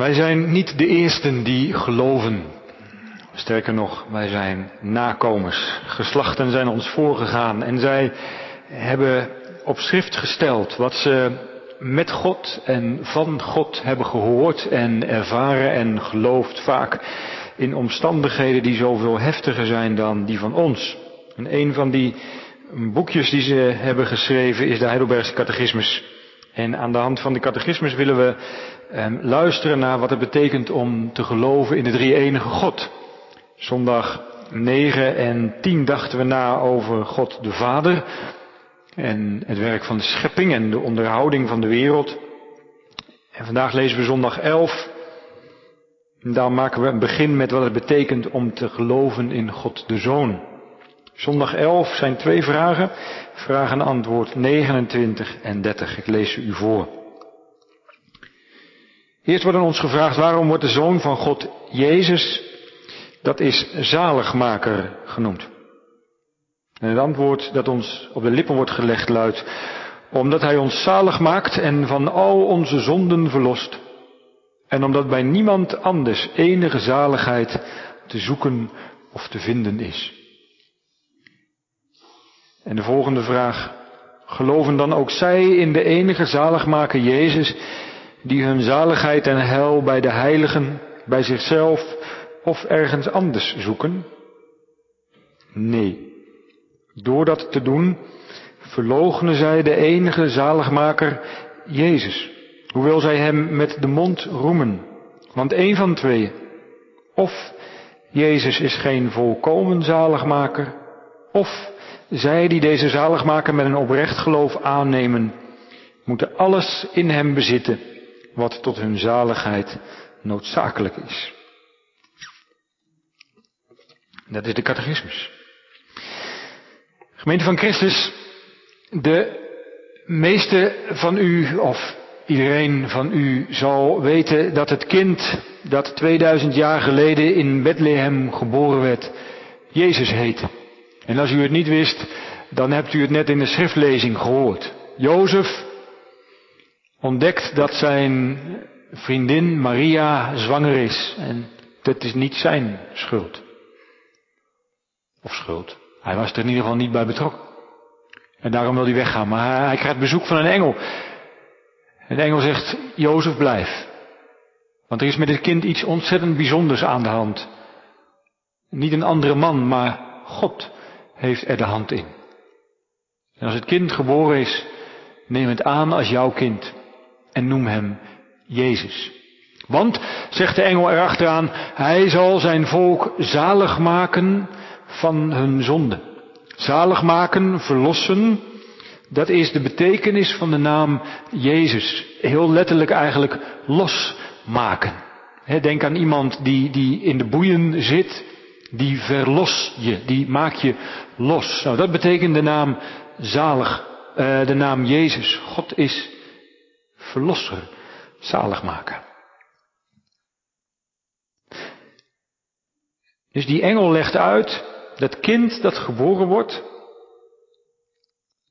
Wij zijn niet de eersten die geloven. Sterker nog, wij zijn nakomers. Geslachten zijn ons voorgegaan en zij hebben op schrift gesteld wat ze met God en van God hebben gehoord en ervaren en geloofd, vaak in omstandigheden die zoveel heftiger zijn dan die van ons. En een van die boekjes die ze hebben geschreven is de Heidelbergse Catechismus. En aan de hand van de catechismus willen we eh, luisteren naar wat het betekent om te geloven in de drie enige God. Zondag 9 en 10 dachten we na over God de Vader en het werk van de schepping en de onderhouding van de wereld. En vandaag lezen we zondag 11. En daar maken we een begin met wat het betekent om te geloven in God de Zoon. Zondag 11 zijn twee vragen. Vraag en antwoord 29 en 30. Ik lees ze u voor. Eerst wordt aan ons gevraagd waarom wordt de Zoon van God Jezus, dat is zaligmaker genoemd. En het antwoord dat ons op de lippen wordt gelegd luidt, omdat Hij ons zalig maakt en van al onze zonden verlost. En omdat bij niemand anders enige zaligheid te zoeken of te vinden is. En de volgende vraag. Geloven dan ook zij in de enige zaligmaker Jezus, die hun zaligheid en hel bij de heiligen, bij zichzelf of ergens anders zoeken? Nee. Door dat te doen, verloochenen zij de enige zaligmaker Jezus, hoewel zij hem met de mond roemen. Want één van twee, of Jezus is geen volkomen zaligmaker, of zij die deze zaligmaker met een oprecht geloof aannemen, moeten alles in hem bezitten wat tot hun zaligheid noodzakelijk is. Dat is de catechismus. Gemeente van Christus, de meeste van u, of iedereen van u, zal weten dat het kind dat 2000 jaar geleden in Bethlehem geboren werd, Jezus heette. En als u het niet wist, dan hebt u het net in de schriftlezing gehoord. Jozef ontdekt dat zijn vriendin Maria zwanger is. En dat is niet zijn schuld. Of schuld. Hij was er in ieder geval niet bij betrokken. En daarom wil hij weggaan. Maar hij krijgt bezoek van een engel. En de engel zegt, Jozef blijf. Want er is met dit kind iets ontzettend bijzonders aan de hand. Niet een andere man, maar God heeft er de hand in. En als het kind geboren is, neem het aan als jouw kind en noem hem Jezus. Want, zegt de engel erachteraan, hij zal zijn volk zalig maken van hun zonde. Zalig maken, verlossen, dat is de betekenis van de naam Jezus. Heel letterlijk eigenlijk losmaken. denk aan iemand die, die in de boeien zit, die verlos je, die maak je los. Nou, dat betekent de naam zalig, uh, de naam Jezus. God is verlosser, zalig maken. Dus die engel legt uit, dat kind dat geboren wordt,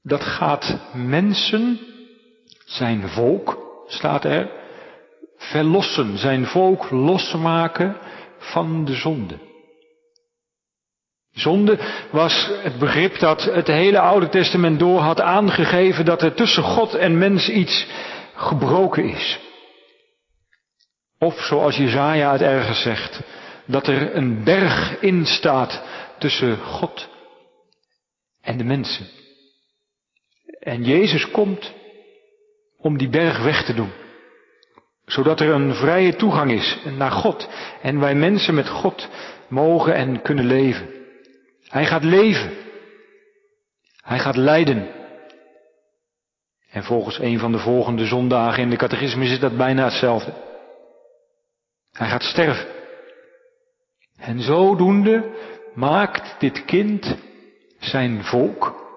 dat gaat mensen, zijn volk, staat er, verlossen, zijn volk losmaken van de zonde. Zonde was het begrip dat het hele Oude Testament door had aangegeven dat er tussen God en mens iets gebroken is. Of zoals Jezaja het ergens zegt, dat er een berg in staat tussen God en de mensen. En Jezus komt om die berg weg te doen. Zodat er een vrije toegang is naar God. En wij mensen met God mogen en kunnen leven. Hij gaat leven. Hij gaat lijden. En volgens een van de volgende zondagen in de catechismus is dat bijna hetzelfde. Hij gaat sterven. En zodoende maakt dit kind zijn volk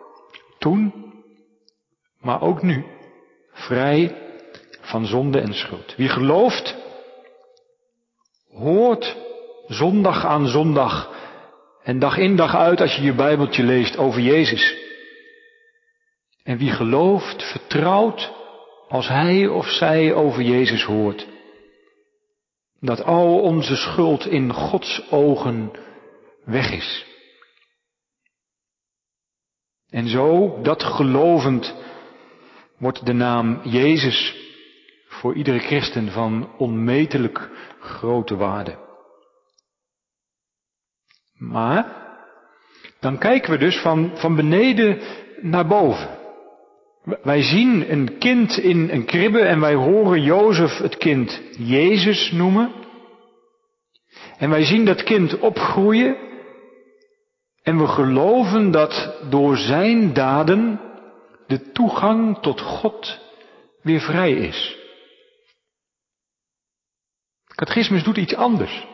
toen, maar ook nu, vrij van zonde en schuld. Wie gelooft, hoort zondag aan zondag en dag in dag uit als je je Bijbeltje leest over Jezus. En wie gelooft, vertrouwt als hij of zij over Jezus hoort. Dat al onze schuld in Gods ogen weg is. En zo, dat gelovend, wordt de naam Jezus voor iedere christen van onmetelijk grote waarde. Maar, dan kijken we dus van, van beneden naar boven. Wij zien een kind in een kribbe en wij horen Jozef het kind Jezus noemen. En wij zien dat kind opgroeien en we geloven dat door zijn daden de toegang tot God weer vrij is. Catechismus doet iets anders.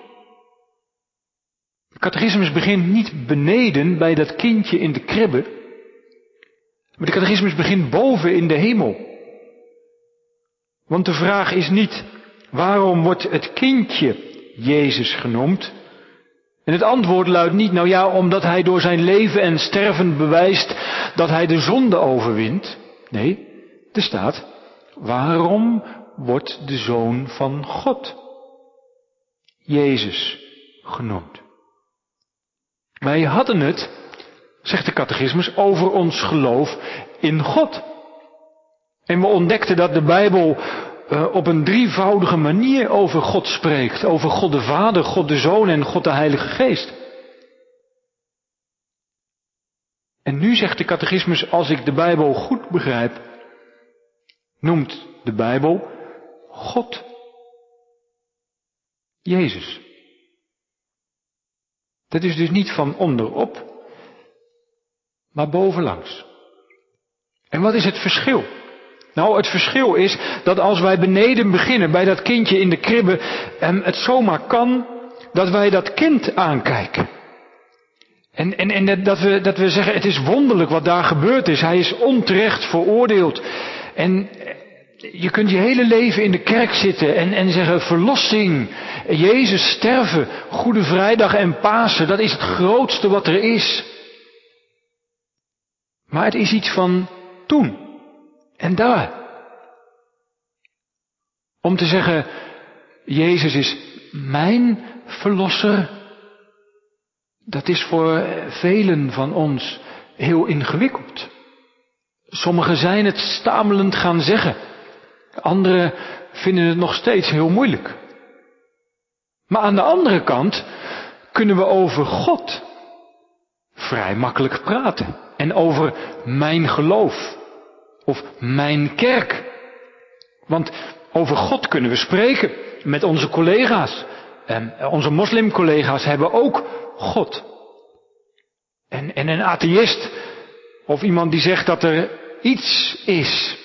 De catechismus begint niet beneden bij dat kindje in de kribbe, maar de catechismus begint boven in de hemel. Want de vraag is niet waarom wordt het kindje Jezus genoemd, en het antwoord luidt niet, nou ja, omdat hij door zijn leven en sterven bewijst dat hij de zonde overwint. Nee, er staat, waarom wordt de zoon van God Jezus genoemd? Wij hadden het, zegt de catechismus, over ons geloof in God. En we ontdekten dat de Bijbel uh, op een drievoudige manier over God spreekt. Over God de Vader, God de Zoon en God de Heilige Geest. En nu zegt de catechismus, als ik de Bijbel goed begrijp, noemt de Bijbel God Jezus. Dat is dus niet van onderop, maar bovenlangs. En wat is het verschil? Nou, het verschil is dat als wij beneden beginnen bij dat kindje in de kribbe, en het zomaar kan dat wij dat kind aankijken. En, en, en dat, we, dat we zeggen, het is wonderlijk wat daar gebeurd is. Hij is onterecht veroordeeld. En je kunt je hele leven in de kerk zitten en, en zeggen, verlossing, Jezus sterven, Goede Vrijdag en Pasen, dat is het grootste wat er is. Maar het is iets van toen. En daar. Om te zeggen, Jezus is mijn verlosser, dat is voor velen van ons heel ingewikkeld. Sommigen zijn het stamelend gaan zeggen. Anderen vinden het nog steeds heel moeilijk. Maar aan de andere kant kunnen we over God vrij makkelijk praten. En over mijn geloof. Of mijn kerk. Want over God kunnen we spreken met onze collega's. En onze moslimcollega's hebben ook God. En, en een atheïst, of iemand die zegt dat er iets is.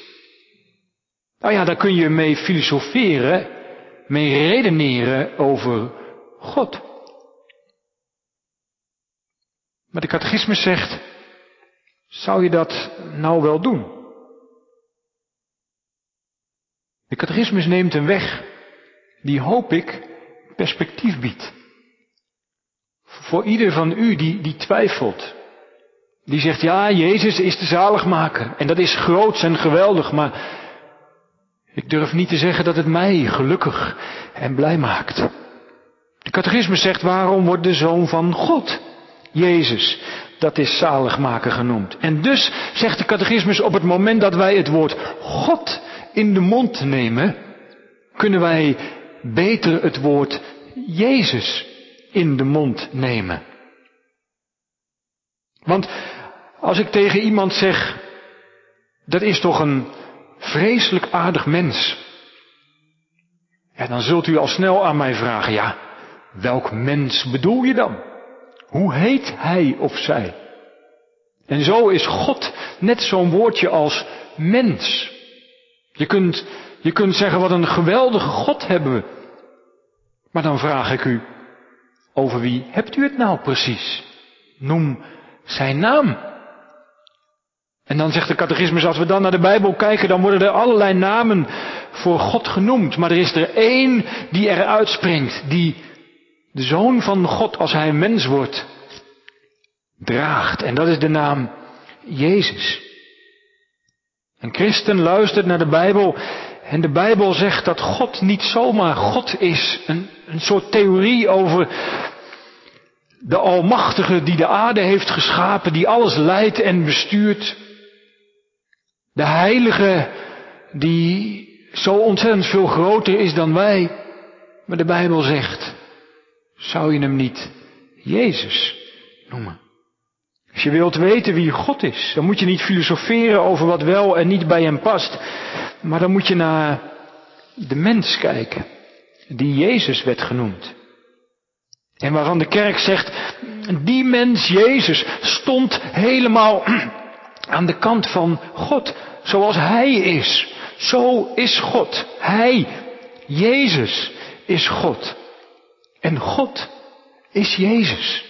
Nou ja, daar kun je mee filosoferen, mee redeneren over God. Maar de catechismus zegt, zou je dat nou wel doen? De catechismus neemt een weg die, hoop ik, perspectief biedt. Voor ieder van u die, die twijfelt. Die zegt, ja, Jezus is de zaligmaker. En dat is groots en geweldig, maar ik durf niet te zeggen dat het mij gelukkig en blij maakt. De catechismus zegt, waarom wordt de Zoon van God, Jezus, dat is zaligmaker genoemd. En dus zegt de catechismus, op het moment dat wij het woord God in de mond nemen, kunnen wij beter het woord Jezus in de mond nemen. Want als ik tegen iemand zeg, dat is toch een vreselijk aardig mens. Ja, dan zult u al snel aan mij vragen, ja, welk mens bedoel je dan? Hoe heet hij of zij? En zo is God net zo'n woordje als mens. Je kunt, je kunt zeggen, wat een geweldige God hebben we. Maar dan vraag ik u, over wie hebt u het nou precies? Noem zijn naam. En dan zegt de catechismus, als we dan naar de Bijbel kijken, dan worden er allerlei namen voor God genoemd. Maar er is er één die eruit springt, die de zoon van God, als hij mens wordt, draagt. En dat is de naam Jezus. Een christen luistert naar de Bijbel en de Bijbel zegt dat God niet zomaar God is, een een soort theorie over de Almachtige die de aarde heeft geschapen, die alles leidt en bestuurt. De Heilige die zo ontzettend veel groter is dan wij. Maar de Bijbel zegt, zou je hem niet Jezus noemen? Als je wilt weten wie God is, dan moet je niet filosoferen over wat wel en niet bij hem past. Maar dan moet je naar de mens kijken, die Jezus werd genoemd. En waarvan de kerk zegt, die mens Jezus stond helemaal aan de kant van God, zoals Hij is. Zo is God. Hij, Jezus, is God. En God is Jezus.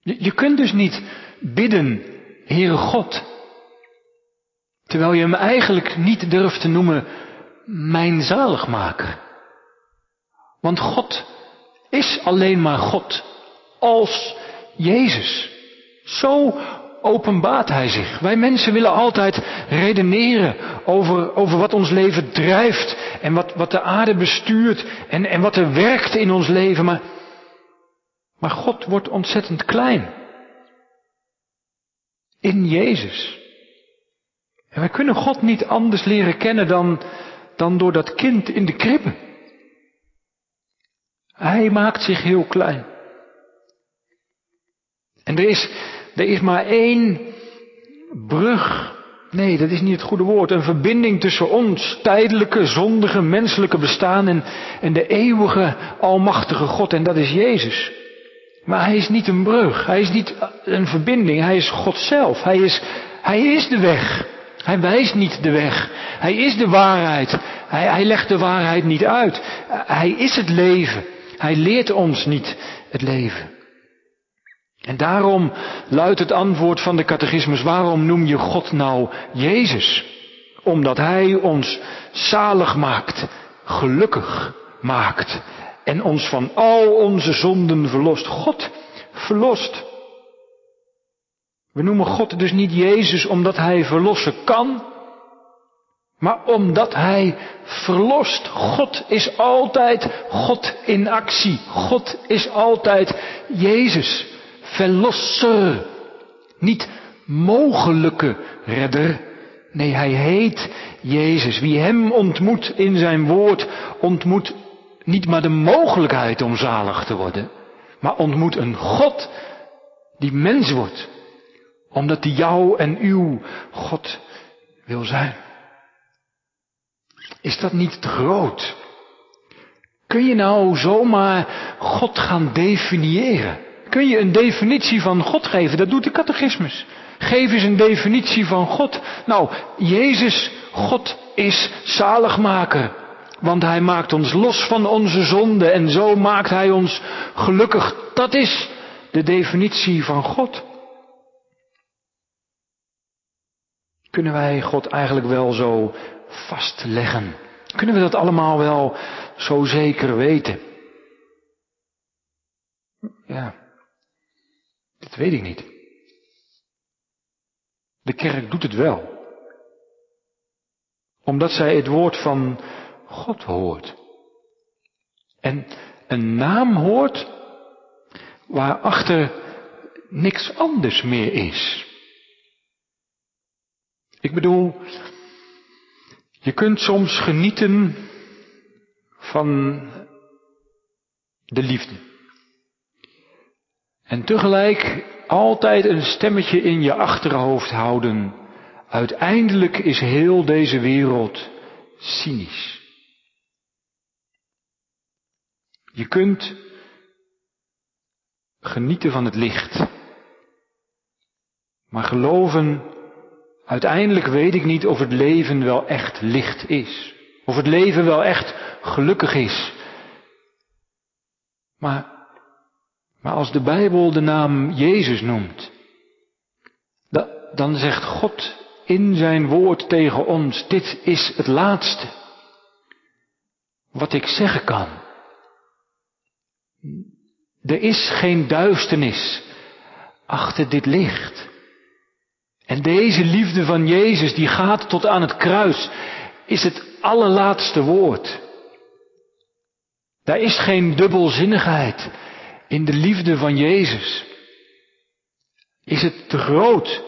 Je, kunt dus niet bidden, Heere God, terwijl je hem eigenlijk niet durft te noemen mijn zaligmaker. Want God is alleen maar God als Jezus. Zo openbaart hij zich. Wij mensen willen altijd redeneren over, over wat ons leven drijft en wat, wat de aarde bestuurt en, en wat er werkt in ons leven. Maar, maar God wordt ontzettend klein. In Jezus. En wij kunnen God niet anders leren kennen dan, dan door dat kind in de kribbe. Hij maakt zich heel klein. En er is, er is maar één brug. Nee, dat is niet het goede woord. Een verbinding tussen ons tijdelijke, zondige, menselijke bestaan en, en de eeuwige, almachtige God. En dat is Jezus. Maar hij is niet een brug. Hij is niet een verbinding. Hij is God zelf. Hij is, hij is de weg. Hij wijst niet de weg. Hij is de waarheid. Hij, hij legt de waarheid niet uit. Hij is het leven. Hij leert ons niet het leven. En daarom luidt het antwoord van de catechismus, waarom noem je God nou Jezus? Omdat Hij ons zalig maakt, gelukkig maakt en ons van al onze zonden verlost. God verlost. We noemen God dus niet Jezus omdat Hij verlossen kan, maar omdat Hij verlost. God is altijd God in actie. God is altijd Jezus verlosser. Niet mogelijke redder. Nee, hij heet Jezus. Wie hem ontmoet in zijn woord, ontmoet niet maar de mogelijkheid om zalig te worden, maar ontmoet een God die mens wordt, omdat hij jou en uw God wil zijn. Is dat niet groot? Kun je nou zomaar God gaan definiëren? Kun je een definitie van God geven. Dat doet de catechismus. Geef eens een definitie van God. Nou, Jezus, God is zaligmaker. Want hij maakt ons los van onze zonde en zo maakt hij ons gelukkig. Dat is de definitie van God. Kunnen wij God eigenlijk wel zo vastleggen? Kunnen we dat allemaal wel zo zeker weten? Ja, dat weet ik niet. De kerk doet het wel. Omdat zij het woord van God hoort. En een naam hoort waarachter niks anders meer is. Ik bedoel, je kunt soms genieten van de liefde. En tegelijk altijd een stemmetje in je achterhoofd houden. Uiteindelijk is heel deze wereld cynisch. Je kunt genieten van het licht. Maar geloven, uiteindelijk weet ik niet of het leven wel echt licht is. Of het leven wel echt gelukkig is. Maar maar als de Bijbel de naam Jezus noemt, dan zegt God in zijn woord tegen ons, dit is het laatste wat ik zeggen kan. Er is geen duisternis achter dit licht. En deze liefde van Jezus, die gaat tot aan het kruis, is het allerlaatste woord. Daar is geen dubbelzinnigheid in de liefde van Jezus. Is het te groot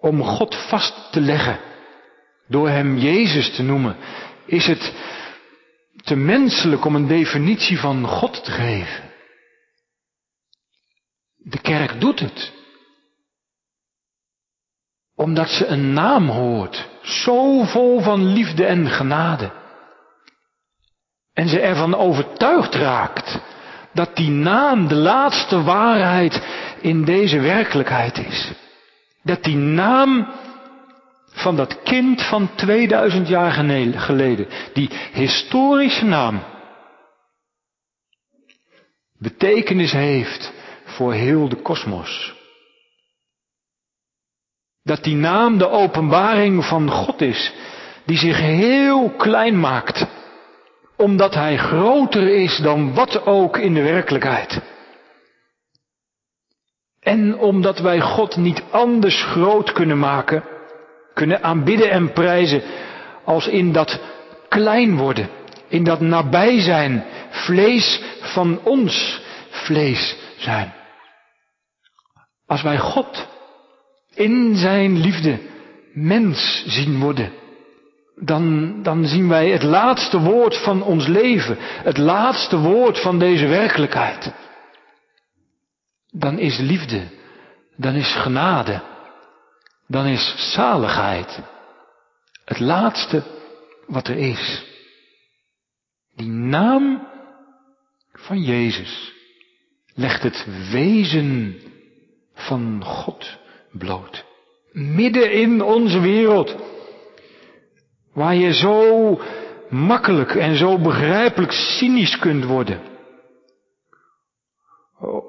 om God vast te leggen door Hem Jezus te noemen? Is het te menselijk om een definitie van God te geven? De kerk doet het. Omdat ze een naam hoort, zo vol van liefde en genade. En ze ervan overtuigd raakt dat die naam de laatste waarheid in deze werkelijkheid is. Dat die naam van dat kind van 2000 jaar geleden, die historische naam, betekenis heeft voor heel de kosmos. Dat die naam de openbaring van God is, die zich heel klein maakt omdat hij groter is dan wat ook in de werkelijkheid. En omdat wij God niet anders groot kunnen maken, kunnen aanbidden en prijzen als in dat klein worden, in dat nabij zijn, vlees van ons vlees zijn. Als wij God in zijn liefde mens zien worden, dan, dan zien wij het laatste woord van ons leven, het laatste woord van deze werkelijkheid. Dan is liefde, dan is genade, dan is zaligheid het laatste wat er is. Die naam van Jezus legt het wezen van God bloot. Midden in onze wereld Waar je zo makkelijk en zo begrijpelijk cynisch kunt worden.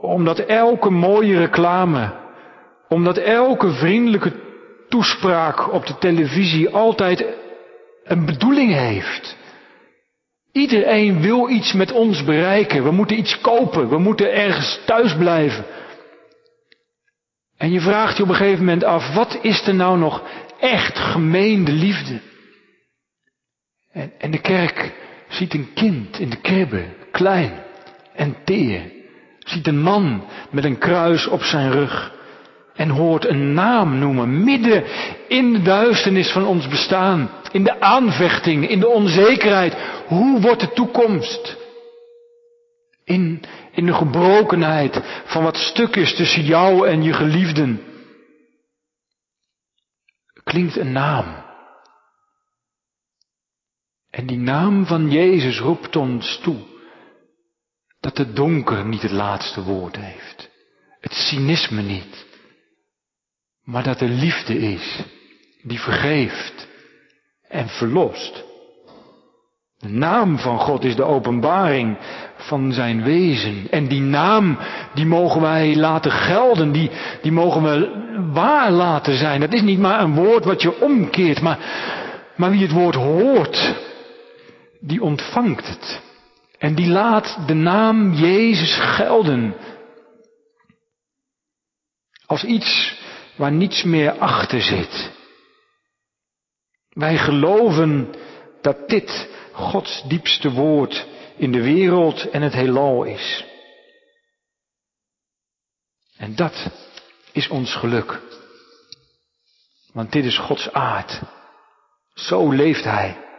Omdat elke mooie reclame, omdat elke vriendelijke toespraak op de televisie altijd een bedoeling heeft. Iedereen wil iets met ons bereiken. We moeten iets kopen. We moeten ergens thuis blijven. En je vraagt je op een gegeven moment af, wat is er nou nog echt gemeende liefde? En, en de kerk ziet een kind in de kribbe, klein en teer. Ziet een man met een kruis op zijn rug. En hoort een naam noemen, midden in de duisternis van ons bestaan. In de aanvechting, in de onzekerheid. Hoe wordt de toekomst? In, in de gebrokenheid van wat stuk is tussen jou en je geliefden. Klinkt een naam. En die naam van Jezus roept ons toe dat het donker niet het laatste woord heeft. Het cynisme niet. Maar dat er liefde is die vergeeft en verlost. De naam van God is de openbaring van zijn wezen. En die naam, die mogen wij laten gelden, die, die mogen we waar laten zijn. Dat is niet maar een woord wat je omkeert, maar, maar wie het woord hoort, die ontvangt het. En die laat de naam Jezus gelden. Als iets waar niets meer achter zit. Wij geloven dat dit Gods diepste woord in de wereld en het heelal is. En dat is ons geluk. Want dit is Gods aard. Zo leeft Hij.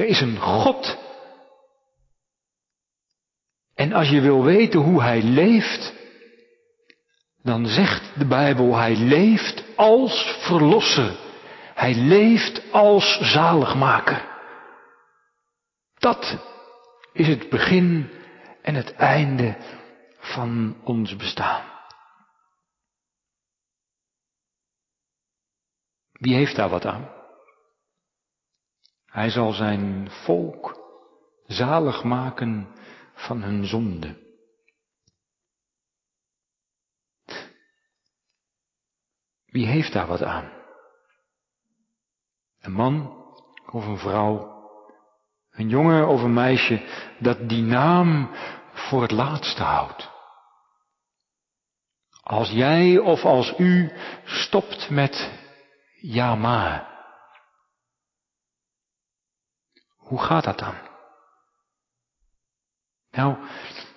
Er is een God. En als je wil weten hoe hij leeft, dan zegt de Bijbel, hij leeft als verlosser. Hij leeft als zaligmaker. Dat is het begin en het einde van ons bestaan. Wie heeft daar wat aan? Hij zal zijn volk zalig maken van hun zonde. Wie heeft daar wat aan? Een man of een vrouw, een jongen of een meisje dat die naam voor het laatste houdt. Als jij of als u stopt met ja maar, Hoe gaat dat dan? Nou,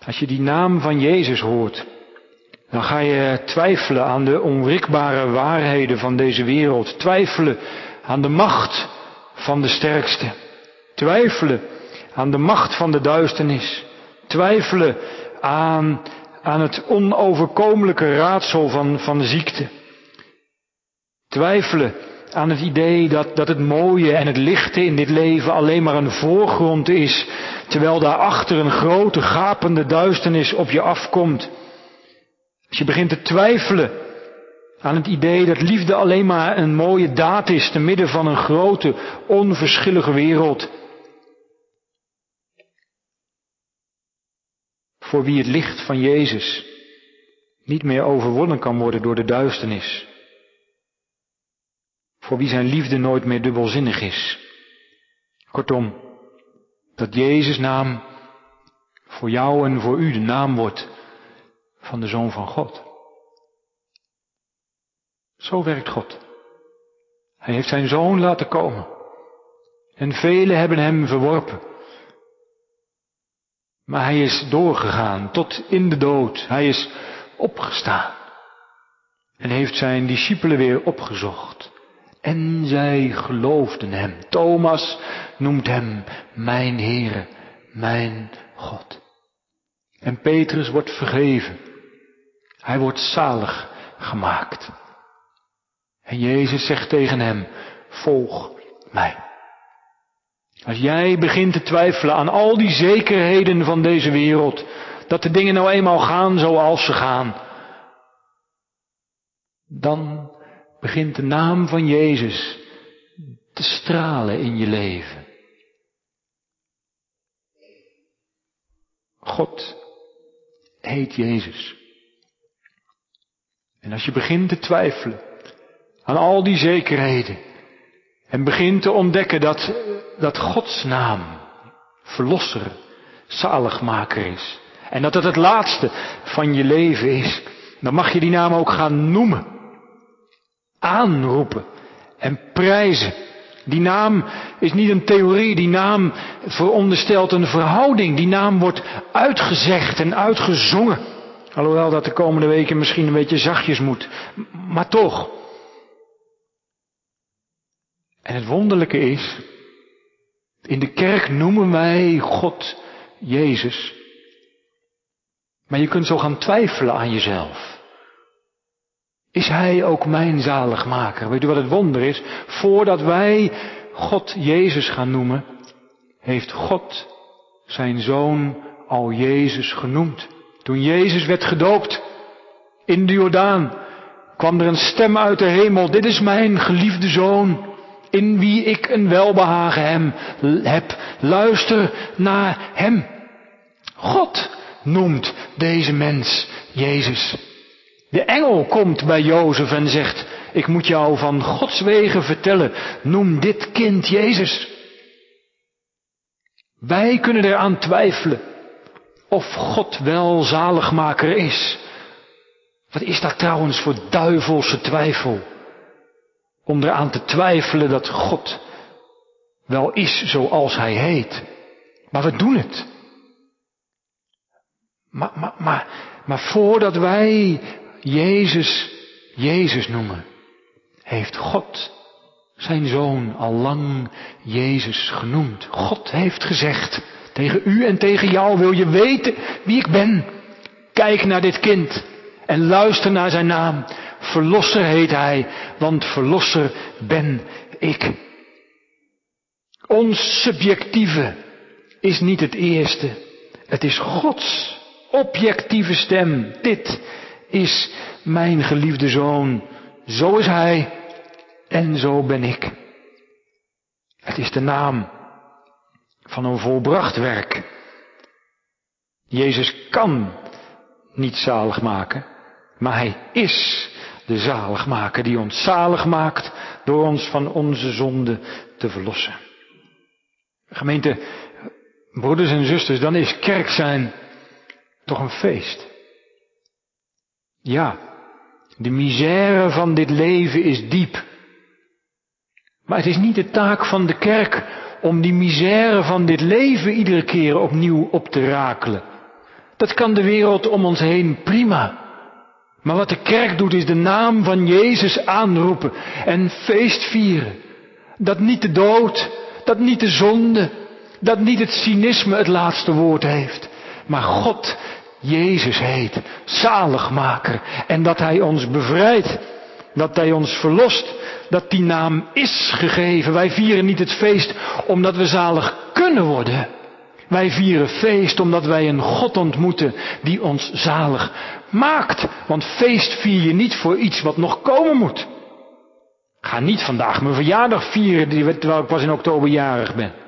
als je die naam van Jezus hoort, dan ga je twijfelen aan de onwrikbare waarheden van deze wereld. Twijfelen aan de macht van de sterkste. Twijfelen aan de macht van de duisternis. Twijfelen aan, aan het onoverkomelijke raadsel van, van ziekte. Twijfelen aan het idee dat, dat het mooie en het lichte in dit leven alleen maar een voorgrond is, terwijl daarachter een grote gapende duisternis op je afkomt. Als je begint te twijfelen aan het idee dat liefde alleen maar een mooie daad is te midden van een grote, onverschillige wereld. Voor wie het licht van Jezus niet meer overwonnen kan worden door de duisternis. Voor wie zijn liefde nooit meer dubbelzinnig is. Kortom, dat Jezus naam voor jou en voor u de naam wordt van de Zoon van God. Zo werkt God. Hij heeft zijn Zoon laten komen. En velen hebben hem verworpen. Maar hij is doorgegaan tot in de dood. Hij is opgestaan. En heeft zijn discipelen weer opgezocht. En zij geloofden hem. Thomas noemt hem mijn Heere, mijn God. En Petrus wordt vergeven. Hij wordt zalig gemaakt. En Jezus zegt tegen hem, volg mij. Als jij begint te twijfelen aan al die zekerheden van deze wereld, dat de dingen nou eenmaal gaan zoals ze gaan, dan begint de naam van Jezus te stralen in je leven. God heet Jezus. En als je begint te twijfelen aan al die zekerheden en begint te ontdekken dat, dat Gods naam verlosser, zaligmaker is en dat het het laatste van je leven is, dan mag je die naam ook gaan noemen, aanroepen en prijzen. Die naam is niet een theorie, die naam veronderstelt een verhouding. Die naam wordt uitgezegd en uitgezongen. Alhoewel dat de komende weken misschien een beetje zachtjes moet. Maar toch. En het wonderlijke is, in de kerk noemen wij God Jezus. Maar je kunt zo gaan twijfelen aan jezelf. Is Hij ook mijn zaligmaker? Weet u wat het wonder is? Voordat wij God Jezus gaan noemen, heeft God zijn zoon al Jezus genoemd. Toen Jezus werd gedoopt in de Jordaan, kwam er een stem uit de hemel. Dit is mijn geliefde zoon, in wie ik een welbehagen heb. Luister naar hem. God noemt deze mens Jezus. De engel komt bij Jozef en zegt, ik moet jou van Gods wegen vertellen, noem dit kind Jezus. Wij kunnen eraan twijfelen of God wel zaligmaker is. Wat is dat trouwens voor duivelse twijfel? Om eraan te twijfelen dat God wel is zoals hij heet. Maar we doen het. Maar, maar, maar, maar voordat wij Jezus Jezus noemen, heeft God zijn zoon al lang Jezus genoemd. God heeft gezegd, tegen u en tegen jou wil je weten wie ik ben. Kijk naar dit kind en luister naar zijn naam. Verlosser heet hij, want verlosser ben ik. Ons subjectieve is niet het eerste. Het is Gods objectieve stem. Dit is mijn geliefde zoon. Zo is hij en zo ben ik. Het is de naam van een volbracht werk. Jezus kan niet zalig maken, maar hij is de zaligmaker die ons zalig maakt door ons van onze zonde te verlossen. Gemeente, broeders en zusters, dan is kerk zijn toch een feest. Ja, de misère van dit leven is diep. Maar het is niet de taak van de kerk om die misère van dit leven iedere keer opnieuw op te rakelen. Dat kan de wereld om ons heen prima. Maar wat de kerk doet is de naam van Jezus aanroepen en feest vieren. Dat niet de dood, dat niet de zonde, dat niet het cynisme het laatste woord heeft. Maar God, Jezus heet, zaligmaker. En dat Hij ons bevrijdt, dat Hij ons verlost, dat die naam is gegeven. Wij vieren niet het feest omdat we zalig kunnen worden. Wij vieren feest omdat wij een God ontmoeten die ons zalig maakt. Want feest vier je niet voor iets wat nog komen moet. ga niet vandaag mijn verjaardag vieren terwijl ik pas in oktober jarig ben.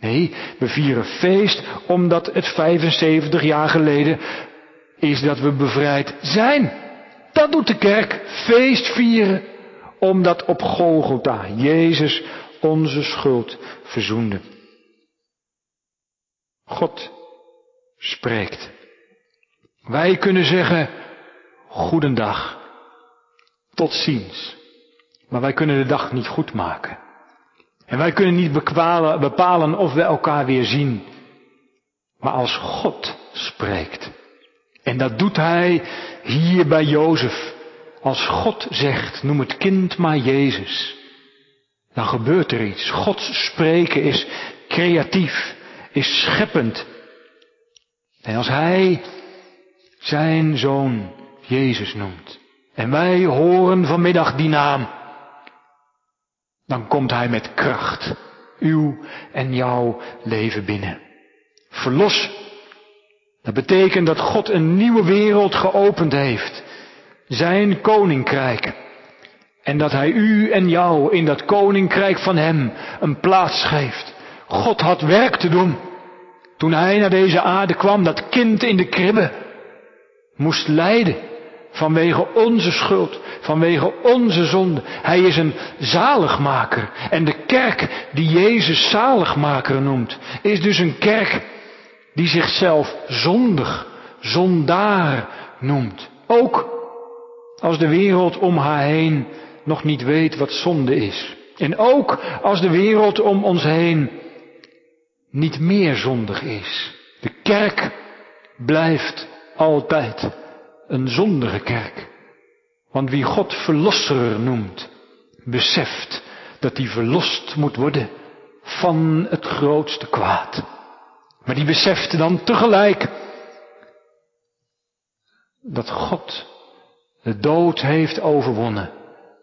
Nee, we vieren feest omdat het 75 jaar geleden is dat we bevrijd zijn. Dat doet de kerk, feest vieren, omdat op Golgotha Jezus onze schuld verzoende. God spreekt. Wij kunnen zeggen, goedendag, tot ziens. Maar wij kunnen de dag niet goed maken. En wij kunnen niet bepalen, bepalen of we elkaar weer zien. Maar als God spreekt, en dat doet hij hier bij Jozef, als God zegt, noem het kind maar Jezus, dan gebeurt er iets. Gods spreken is creatief, is scheppend. En als hij zijn zoon Jezus noemt, en wij horen vanmiddag die naam, dan komt hij met kracht uw en jouw leven binnen. Verlos, dat betekent dat God een nieuwe wereld geopend heeft. Zijn koninkrijk. En dat hij u en jou in dat koninkrijk van hem een plaats geeft. God had werk te doen. Toen hij naar deze aarde kwam, dat kind in de kribbe moest lijden. Vanwege onze schuld, vanwege onze zonde. Hij is een zaligmaker. En de kerk die Jezus zaligmaker noemt, is dus een kerk die zichzelf zondig, zondaar noemt. Ook als de wereld om haar heen nog niet weet wat zonde is. En ook als de wereld om ons heen niet meer zondig is. De kerk blijft altijd een zondige kerk. Want wie God verlosser noemt, beseft dat hij verlost moet worden van het grootste kwaad. Maar die beseft dan tegelijk dat God de dood heeft overwonnen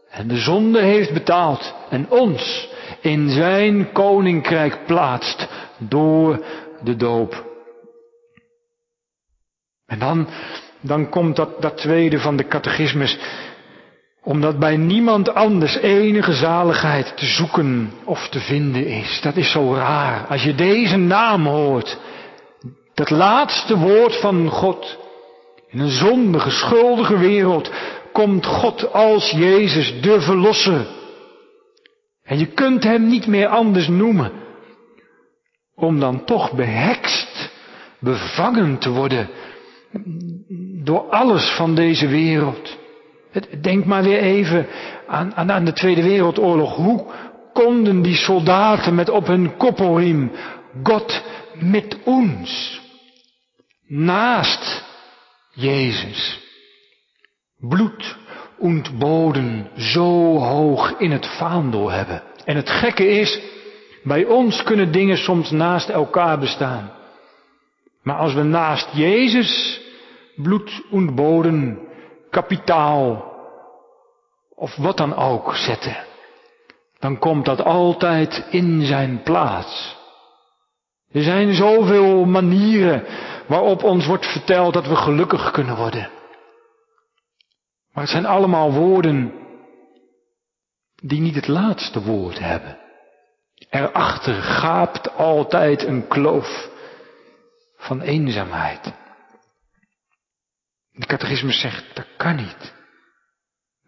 en de zonde heeft betaald en ons in zijn koninkrijk plaatst door de doop. En dan dan komt dat, dat tweede van de catechismus. Omdat bij niemand anders enige zaligheid te zoeken of te vinden is. Dat is zo raar. Als je deze naam hoort. Dat laatste woord van God. In een zondige, schuldige wereld komt God als Jezus, de Verlosser. En je kunt hem niet meer anders noemen. Om dan toch behekst, bevangen te worden door alles van deze wereld. Denk maar weer even aan, aan, aan de Tweede Wereldoorlog. Hoe konden die soldaten met op hun koppelriem God met ons naast Jezus bloed und boden zo hoog in het vaandel hebben. En het gekke is, bij ons kunnen dingen soms naast elkaar bestaan. Maar als we naast Jezus bloed und kapitaal of wat dan ook zetten, dan komt dat altijd in zijn plaats. Er zijn zoveel manieren waarop ons wordt verteld dat we gelukkig kunnen worden. Maar het zijn allemaal woorden die niet het laatste woord hebben. Erachter gaapt altijd een kloof van eenzaamheid. De catechismus zegt, dat kan niet.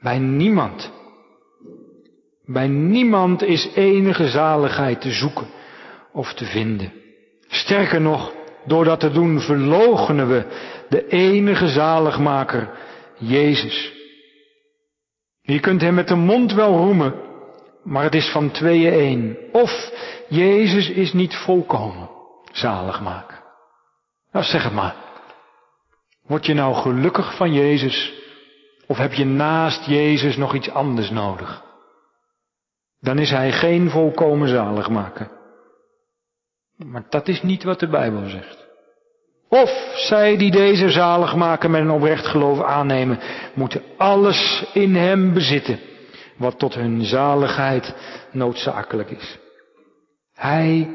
Bij niemand. Bij niemand is enige zaligheid te zoeken of te vinden. Sterker nog, door dat te doen verloochenen we de enige zaligmaker, Jezus. Je kunt hem met de mond wel roemen, maar het is van tweeën één. Of Jezus is niet volkomen zalig maken. Nou zeg het maar. Word je nou gelukkig van Jezus of heb je naast Jezus nog iets anders nodig? Dan is Hij geen volkomen zalig maken. Maar dat is niet wat de Bijbel zegt. Of zij die deze zalig maken met een oprecht geloof aannemen, moeten alles in Hem bezitten, wat tot hun zaligheid noodzakelijk is. Hij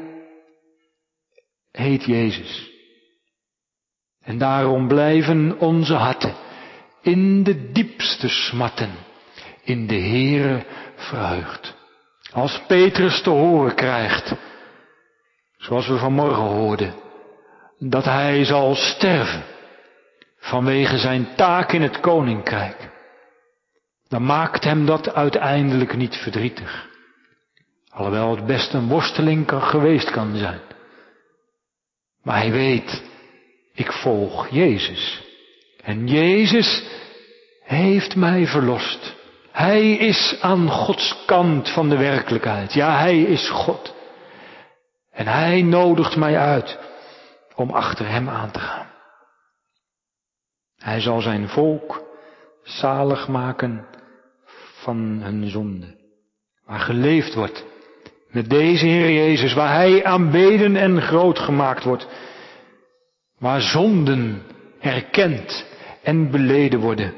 heet Jezus. En daarom blijven onze harten in de diepste smatten in de Heere verheugd. Als Petrus te horen krijgt, zoals we vanmorgen hoorden, dat hij zal sterven vanwege zijn taak in het koninkrijk, dan maakt hem dat uiteindelijk niet verdrietig. Alhoewel het best een worsteling kan, geweest kan zijn. Maar hij weet, ik volg Jezus. En Jezus heeft mij verlost. Hij is aan Gods kant van de werkelijkheid. Ja, hij is God. En hij nodigt mij uit om achter hem aan te gaan. Hij zal zijn volk zalig maken van hun zonde. Waar geleefd wordt met deze Heer Jezus, waar Hij aanbeden en groot gemaakt wordt. Waar zonden herkend en beleden worden.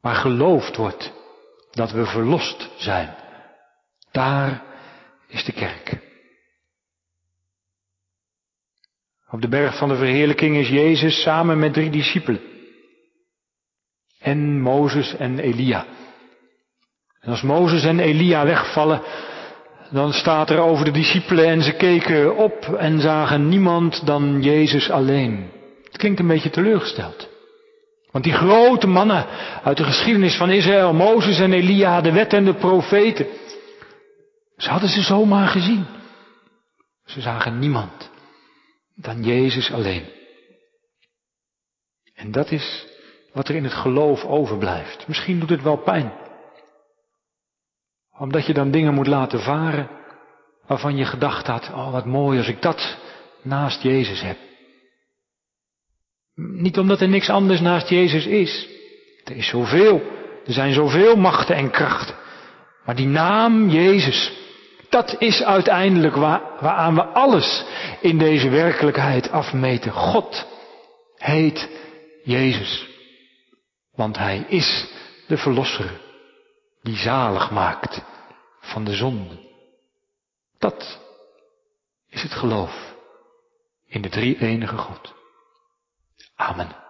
Waar geloofd wordt dat we verlost zijn. Daar is de kerk. Op de berg van de verheerlijking is Jezus samen met drie discipelen. En Mozes en Elia. En als Mozes en Elia wegvallen, dan staat er over de discipelen en ze keken op en zagen niemand dan Jezus alleen. Het klinkt een beetje teleurgesteld. Want die grote mannen uit de geschiedenis van Israël, Mozes en Elia, de wet en de profeten, ze hadden ze zomaar gezien. Ze zagen niemand dan Jezus alleen. En dat is wat er in het geloof overblijft. Misschien doet het wel pijn. Omdat je dan dingen moet laten varen waarvan je gedacht had, oh wat mooi als ik dat naast Jezus heb. Niet omdat er niks anders naast Jezus is. Er is zoveel, er zijn zoveel machten en krachten. Maar die naam Jezus, dat is uiteindelijk waar, waaraan we alles in deze werkelijkheid afmeten. God heet Jezus. Want Hij is de Verlosser die zalig maakt van de zonde. Dat is het geloof in de drie enige God. Amen.